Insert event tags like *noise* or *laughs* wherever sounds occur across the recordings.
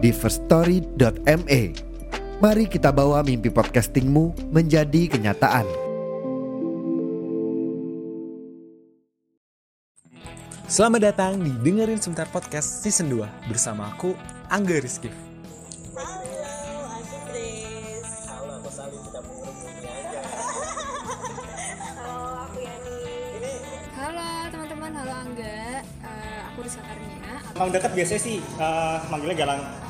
di firststory.me. Mari kita bawa mimpi podcastingmu menjadi kenyataan. Selamat datang di Dengerin Sebentar Podcast Season 2 Bersama aku, Angga Rizky Halo, aku Chris. Halo, aku Sali, tidak menghubungi aja. Halo, aku Yani. Ini Halo teman-teman, halo Angga. Eh, aku Karnia. emang dekat biasanya sih eh, manggilnya Galang.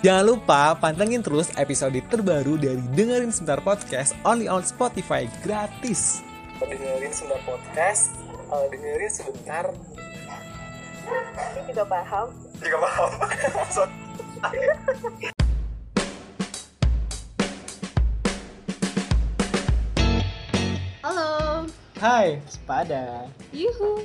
Jangan lupa pantengin terus episode terbaru dari Dengerin Sebentar Podcast Only on Spotify gratis Dengerin sebentar podcast, eh, dengerin sebentar. Ini juga paham. juga paham *laughs* Halo, Hai, sepada. yuhu.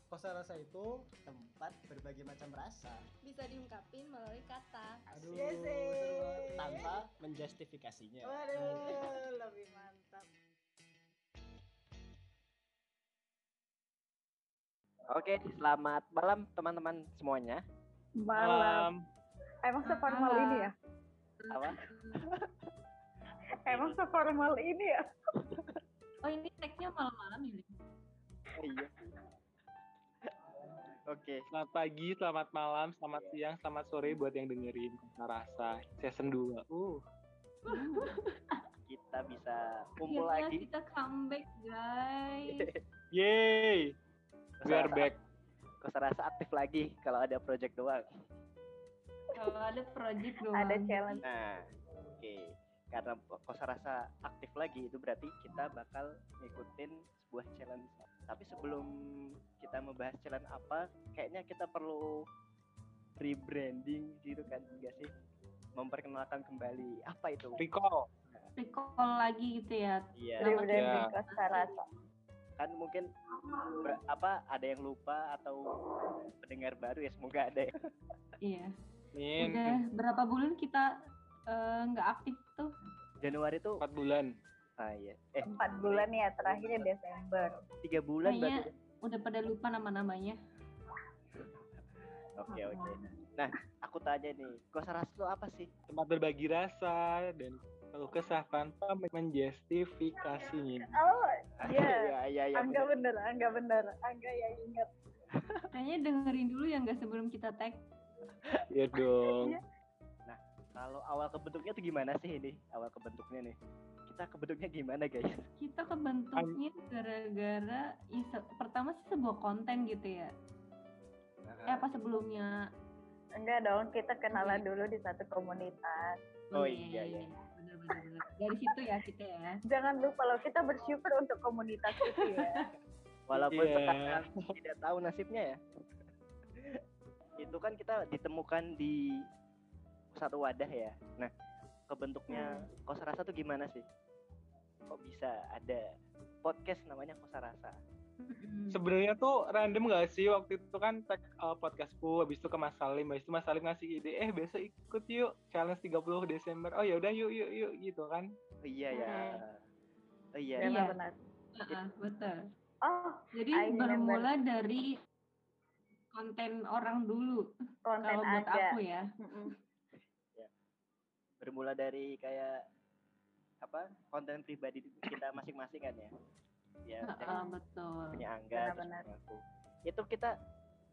Kosa rasa itu tempat berbagai macam rasa. Bisa diungkapin melalui kata. Aduh, Yes, seru banget. tanpa menjustifikasinya. Waduh, lebih mantap. Oke, selamat malam teman-teman semuanya. Malam. Emang seformal ini ya? Apa? Emang seformal ini ya? Oh ini tagnya malam-malam ini. Iya. Oke, Selamat pagi, selamat malam, selamat siang, selamat sore buat yang dengerin Kata Rasa season 2. Uh, *laughs* kita bisa kumpul Akhirnya lagi. kita comeback guys. *laughs* yeay, we are back. Kosa rasa aktif lagi kalau ada project doang. Kalau ada project doang. Ada challenge. Nah, oke. Karena kosa rasa aktif lagi itu berarti kita bakal ngikutin sebuah challenge. Tapi sebelum kita membahas challenge apa, kayaknya kita perlu rebranding gitu kan, enggak sih? Memperkenalkan kembali apa itu? Recall. Recall lagi gitu ya. Iya. Nama Rebranding Ya. Rasa. kan mungkin ber- apa ada yang lupa atau pendengar baru ya semoga ada ya. Iya. Min, Udah berapa bulan kita eh, nggak aktif tuh? Januari tuh 4 bulan. Ah iya eh Empat bulan ya, terakhirnya Desember. tiga bulan Kayaknya berarti udah pada lupa nama-namanya. oke oke nah aku tanya nih kosa rasa itu apa sih Tempat berbagi rasa dan kalau kesah tanpa menjustifikasinya. Oh, iya. *laughs* iya iya iya Angga bener. Angga bener. Angga yang ingat. Kayaknya dengerin dulu ya nggak sebelum kita tag. Ya dong. kalau awal kebentuknya tuh gimana sih ini awal kebentuknya nih kita kebentuknya gimana guys Kita kebentuknya gara-gara ya, se- pertama sih sebuah konten gitu ya. Eh apa sebelumnya? Enggak dong, kita kenalan dulu di satu komunitas. Oh, iya, iya. Bener. Dari situ ya kita ya. Jangan lupa loh, kita bersyukur untuk komunitas itu ya. *laughs* walaupun Iya. sekarang tidak tahu nasibnya ya itu kan kita ditemukan di satu wadah ya nah kebentuknya kosa rasa tuh gimana sih kok bisa ada podcast namanya kosa rasa Mm. Sebenarnya tuh random gak sih waktu itu kan tag uh, podcastku habis itu ke Mas Salim, habis itu Mas Salim ngasih ide, eh besok ikut yuk challenge 30 Desember. Oh ya udah yuk yuk yuk gitu kan. oh iya ya oh iya Iya. Benar-benar. Heeh, betul. Oh, Jadi I remember. bermula dari konten orang dulu. konten Kalau buat aja. aku ya. Bermula dari kayak apa konten pribadi kita masing-masing kan ya ya Heeh, misalnya betul. punya angga terus punya aku itu kita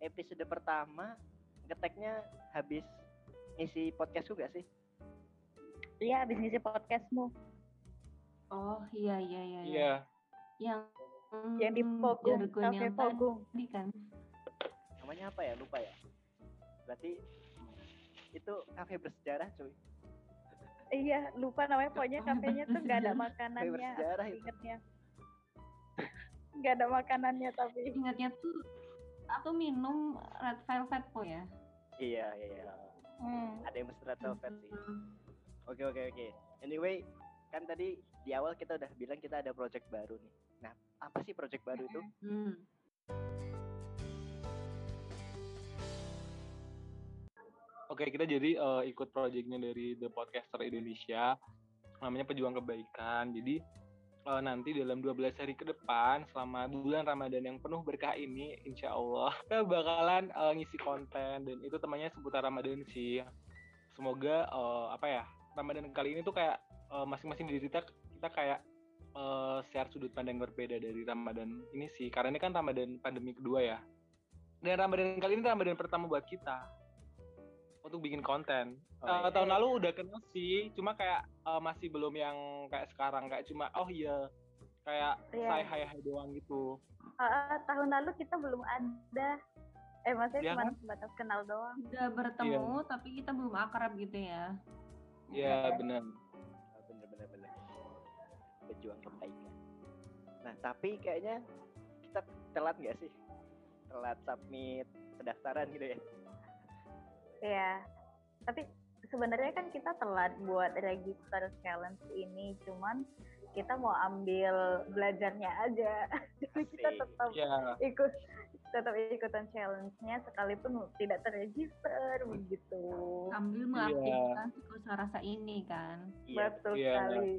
episode pertama ngeteknya habis isi podcast juga sih Iya, habis ngisi podcastmu. Oh iya iya iya. iya. Iya. Yang Yang di Pogung, jargon Cafe yang Pogung. tadi kan. namanya apa ya lupa ya berarti itu kafe bersejarah cuy Iya, lupa namanya pokoknya kafenya tuh nggak ada *laughs* makanannya. Ingetnya. Nggak ada makanannya tapi. Ingatnya tuh aku minum red velvet po ya. iya iya Hmm. ada yang mesti red velvet sih Hmm. Oke oke oke. Anyway, kan tadi di awal kita udah bilang kita ada project baru nih. Nah, apa sih project baru itu? Hmm. Oke, kita jadi eh, ikut projectnya dari The Podcaster Indonesia, namanya Pejuang Kebaikan. Jadi eh, nanti dalam 12 hari ke depan, selama bulan Ramadan yang penuh berkah ini, insya Allah *laughs* kita bakalan eh, ngisi konten dan itu temannya seputar Ramadan sih. Semoga eh, apa ya Ramadan kali ini tuh kayak masing-masing dari kita kita kayak eh, share sudut pandang berbeda dari Ramadan ini sih. Karena ini kan Ramadan pandemi kedua ya. Dan Ramadan kali ini Ramadan pertama buat kita untuk bikin konten. Oh, Eh, iya. tahun lalu udah kenal sih, cuma kayak eh, masih belum yang kayak sekarang kayak cuma oh iya kayak Iya. say hi hi doang gitu. Ah, ah, tahun lalu kita belum ada. Eh, maksudnya Iya cuma kan? sebatas kenal doang. Udah bertemu tapi kita belum akrab gitu ya. Iya benar. Ah, Bener bener bener. Pejuang kebaikan. Nah, tapi kayaknya kita telat nggak sih? Telat submit pendaftaran gitu ya? Iya. Tapi sebenarnya kan kita telat buat register challenge ini, cuman kita mau ambil belajarnya aja. *laughs* Jadi kita tetap Iya. ikut tetap ikutan challenge-nya sekalipun tidak terregister begitu. Sambil Iya. mengaktifkan psikosa rasa ini kan. Iya. Betul Iya. sekali.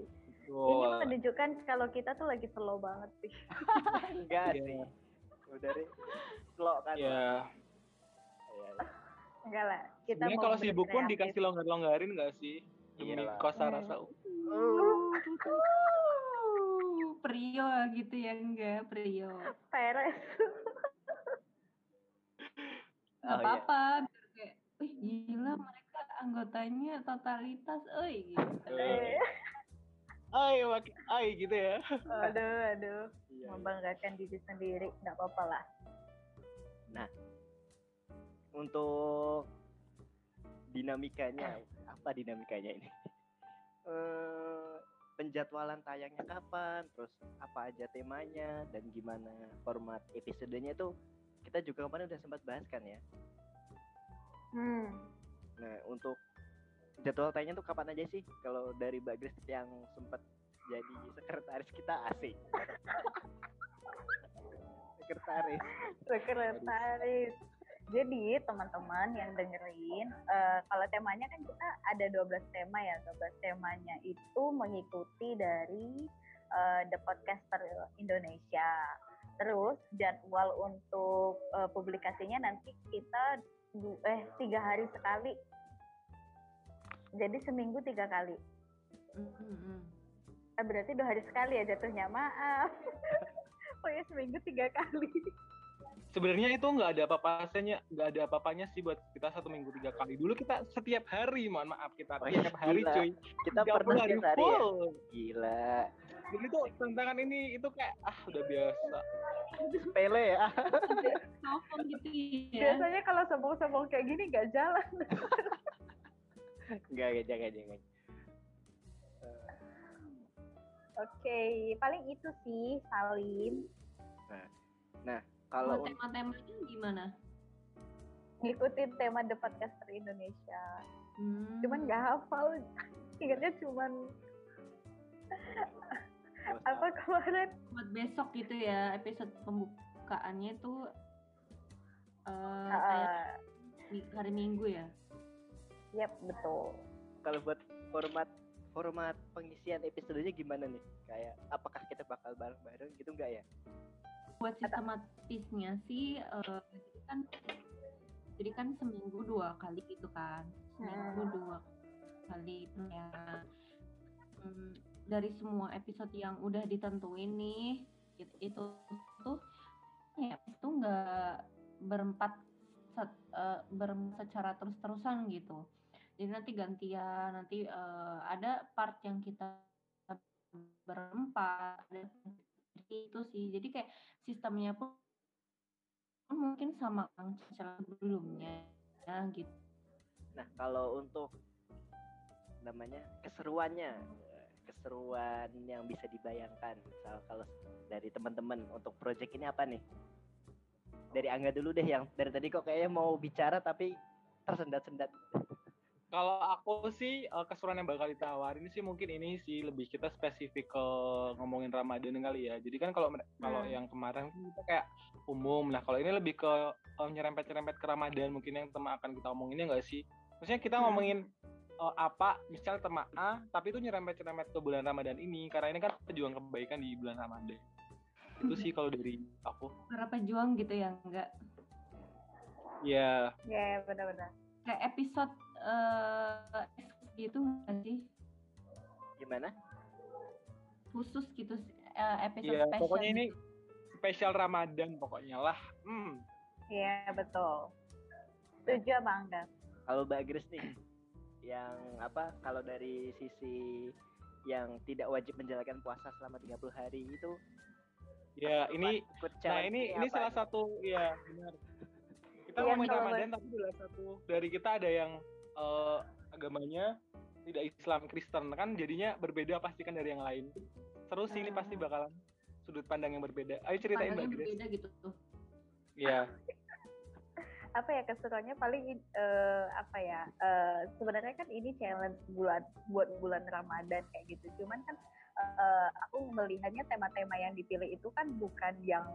Ini Betul. menunjukkan kalau kita tuh lagi slow banget sih. *laughs* Enggak Iya. sih. Udah deh. Slow kan? Iya. Iya, iya. Enggak lah. Kita mau kalau sibuk pun dikasih longgar-longgarin nggak sih? Demi Iyalah. kosa Hmm. rasa. Uh, *laughs* Prio gitu ya enggak Prio. Peres. *laughs* Gak Oh, iya. apa-apa. Biar kayak, wih gila mereka anggotanya totalitas, oi gitu. Eh. Ay, gitu ya. *laughs* aduh, aduh. Iya, iya. Membanggakan diri sendiri. Nggak apa-apa lah. Untuk dinamikanya apa dinamikanya ini? *laughs* Eh penjadwalan tayangnya kapan terus apa aja temanya dan gimana format episodenya itu kita juga kemarin udah sempat bahas kan ya? Hmm. nah untuk jadwal tayangnya tuh kapan aja sih? Kalau dari Mbak yang sempat jadi sekretaris kita asik. *laughs* Sekretaris. Sekretaris. Jadi teman-teman yang dengerin, eh, kalau temanya kan kita ada 12 tema ya. 12 temanya itu mengikuti dari eh, The Podcaster Indonesia. Terus jadwal untuk eh, publikasinya nanti kita eh tiga hari sekali. Jadi seminggu tiga kali. Mm-mm. Eh, berarti dua hari sekali ya jatuhnya. Maaf. *laughs* oh ya seminggu tiga kali. Sebenarnya itu nggak ada apa-apanya, nggak ada apa-apanya sih buat kita satu minggu tiga kali. Dulu kita setiap hari, mohon maaf kita Oh iya, setiap hari gila. cuy. kita 30 pernah hari setiap hari ya gila Jadi tuh tantangan ini itu kayak ah udah biasa. sepele ya *laughs* Sombong gitu ya. Biasanya kalau sombong-sombong kayak gini nggak jalan. Enggak, enggak, jangan, jangan. Oke, paling itu sih Salim Kalau tema-temanya gimana? ngikutin tema The Podcaster Indonesia. Hmm. Cuman nggak hafal, ingatnya cuman apa kemarin? buat besok gitu ya episode pembukaannya itu eh Ah, kayak hari Minggu ya. Yap betul. kalau buat format format pengisian episodenya gimana nih? Kayak apakah kita bakal bareng-bareng gitu enggak ya? Buat sistematisnya sih eh, jadi kan jadi kan seminggu dua kali gitu kan. Seminggu Hmm. dua kali ya. Hmm, dari semua episode yang udah ditentuin nih it- itu tuh ya itu nggak berempat set- eh, berempat secara terus-terusan gitu. Jadi nanti gantian nanti eh, ada part yang kita berempat ada itu sih jadi kayak sistemnya pun mungkin sama yang sebelumnya ya gitu Nah, kalau untuk namanya keseruannya, keseruan yang bisa dibayangkan, misal kalau dari teman-teman untuk project ini apa nih? Dari Angga dulu deh yang dari tadi kok kayaknya mau bicara tapi tersendat-sendat. Kalau aku sih eh, keseruan yang bakal ditawarin sih mungkin ini sih lebih kita spesifik ke ngomongin Ramadan kali ya. Jadi kan kalau kalau Hmm. yang kemarin kan kita kayak umum. Nah kalau ini lebih ke eh, nyerempet-nyerempet ke Ramadan mungkin yang tema akan kita omongin ya nggak sih? Maksudnya kita Hmm. ngomongin eh, apa, misal tema A, tapi itu nyerempet-nyerempet ke bulan Ramadan ini karena ini kan pejuang kebaikan di bulan Ramadan. Itu sih kalau dari aku. para pejuang gitu ya enggak Ya, Ya, benar-benar. kayak episode eh gitu nggak sih Gimana? khusus gitu eh, episode ya spesial pokoknya ini spesial Ramadan pokoknya lah. Hmm. Iya, betul. Setuju apa enggak? Kalau Mbak Grace nih, yang apa? Kalau dari sisi yang tidak wajib menjalankan puasa selama 30 hari itu Ya, ini ikut nah ini ini apa salah nih? satu ya benar. Kita ngomongin kalau Ramadan tapi salah satu dari kita ada yang eh, agamanya tidak Islam Kristen kan jadinya berbeda pasti kan dari yang lain. Seru sih ini pasti bakalan sudut pandang yang berbeda. Ayo ceritain Mbak Grace. berbeda gitu tuh Iya. *laughs* apa ya keseruannya paling eh, apa ya eh, sebenarnya kan ini challenge bulan buat bulan Ramadan kayak gitu cuman kan eh, aku melihatnya tema-tema yang dipilih itu kan bukan yang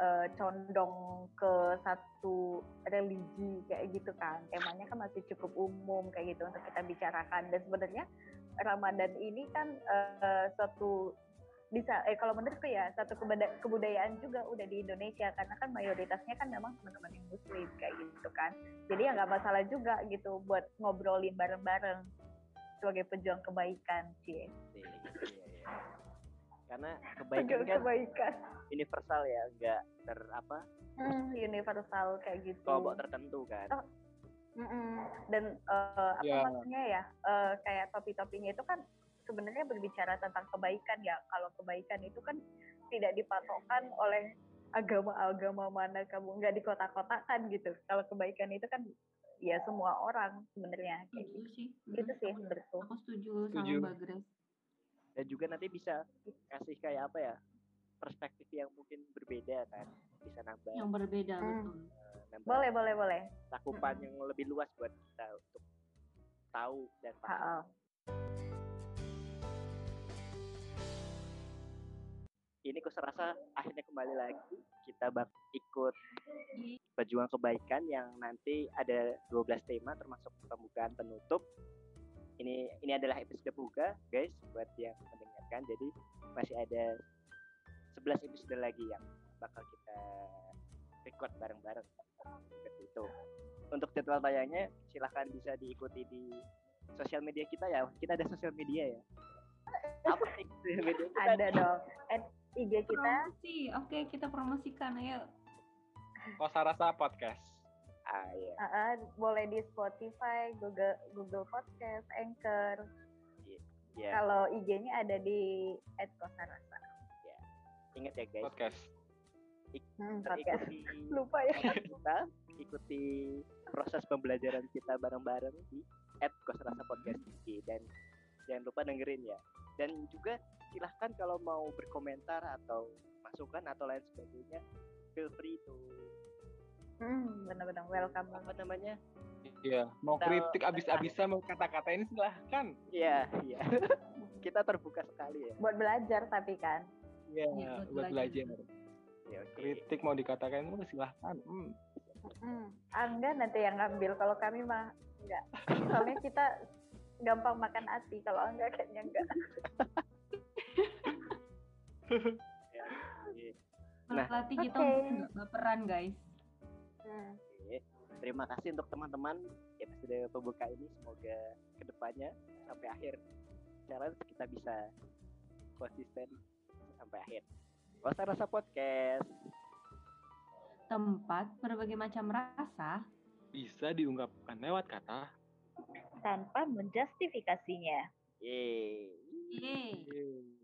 eh, condong ke satu religi kayak gitu kan. Temanya kan masih cukup umum kayak gitu untuk kita bicarakan. Dan sebenarnya Ramadan ini kan eh, suatu bisa eh kalau menurutku ya satu kebudayaan juga udah di Indonesia. Karena kan mayoritasnya kan memang teman-teman yang muslim kayak gitu kan. Jadi ya nggak masalah juga gitu buat ngobrolin bareng-bareng sebagai pejuang kebaikan iya. Karena kebaikan kan kebaikan. universal ya, nggak ter apa Hmm, universal kayak gitu. kelompok tertentu kan. Oh, Mm-mm. dan eh, apa Ya. maksudnya ya eh, kayak topi-topinya itu kan sebenarnya berbicara tentang kebaikan ya. Kalau kebaikan itu kan tidak dipatokkan oleh agama-agama mana kamu nggak dikotak-kotakan gitu. Kalau kebaikan itu kan ya semua orang sebenarnya. Kayak gitu sih. itu Mm, sih aku- menurutku. Aku setuju Setuju. sama Mbak Grace Dan juga nanti bisa kasih kayak apa ya perspektif yang mungkin berbeda kan, bisa nambah yang berbeda Hmm. betul eh, nambah boleh boleh boleh cakupan yang lebih luas buat kita untuk tahu dan paham. Ini aku serasa akhirnya kembali lagi kita bak ikut Iya. pejuang kebaikan yang nanti ada 12 tema termasuk pembukaan penutup. Ini ini adalah episode buka guys buat yang mendengarkan. Jadi masih ada 11 episode lagi yang bakal kita record bareng-bareng seperti itu. Untuk jadwal tayangnya silahkan bisa diikuti di sosial media kita ya. Kita ada sosial media ya. Apa sih sosial media kita? ada dong At IG kita promosi oke kita promosikan ayo Kosa Rasa Podcast. Ah iya. Ha-ha, boleh di Spotify Google Google Podcast Anchor Ya, kalau IG-nya ada di @kosarasa ingat ya guys. Podcast. hmm, podcast Ikuti *laughs* lupa ya kita, ikuti proses pembelajaran kita bareng-bareng di @kosrasa podcast IG dan jangan lupa dengerin ya. Dan juga silahkan kalau mau berkomentar atau masukan atau lain sebagainya, feel free to hmm, benar-benar welcome apa banget namanya? Iya, mau Kita- kritik abis-abisan mau kata-kata ini silahkan. Iya, iya. *laughs* kita terbuka sekali ya. buat belajar tapi kan Iya, Iya, buat buat belajar. belajar. Ya, oke. Kritik mau dikatakan itu silahkan. Hmm. hmm. Angga nanti yang ngambil kalau kami mah enggak soalnya kita gampang makan hati kalau enggak kayaknya enggak *laughs* Ya. Nah, Melatih kita untuk nggak baperan guys. Hmm. Oke. Terima kasih untuk teman-teman episode pembuka ini. Semoga ke depannya sampai akhir challenge kita bisa konsisten sampai akhir. Kosa Rasa Podcast. Tempat berbagai macam rasa Bisa diungkapkan lewat kata tanpa menjustifikasinya Yeay. Yeay. Yeay.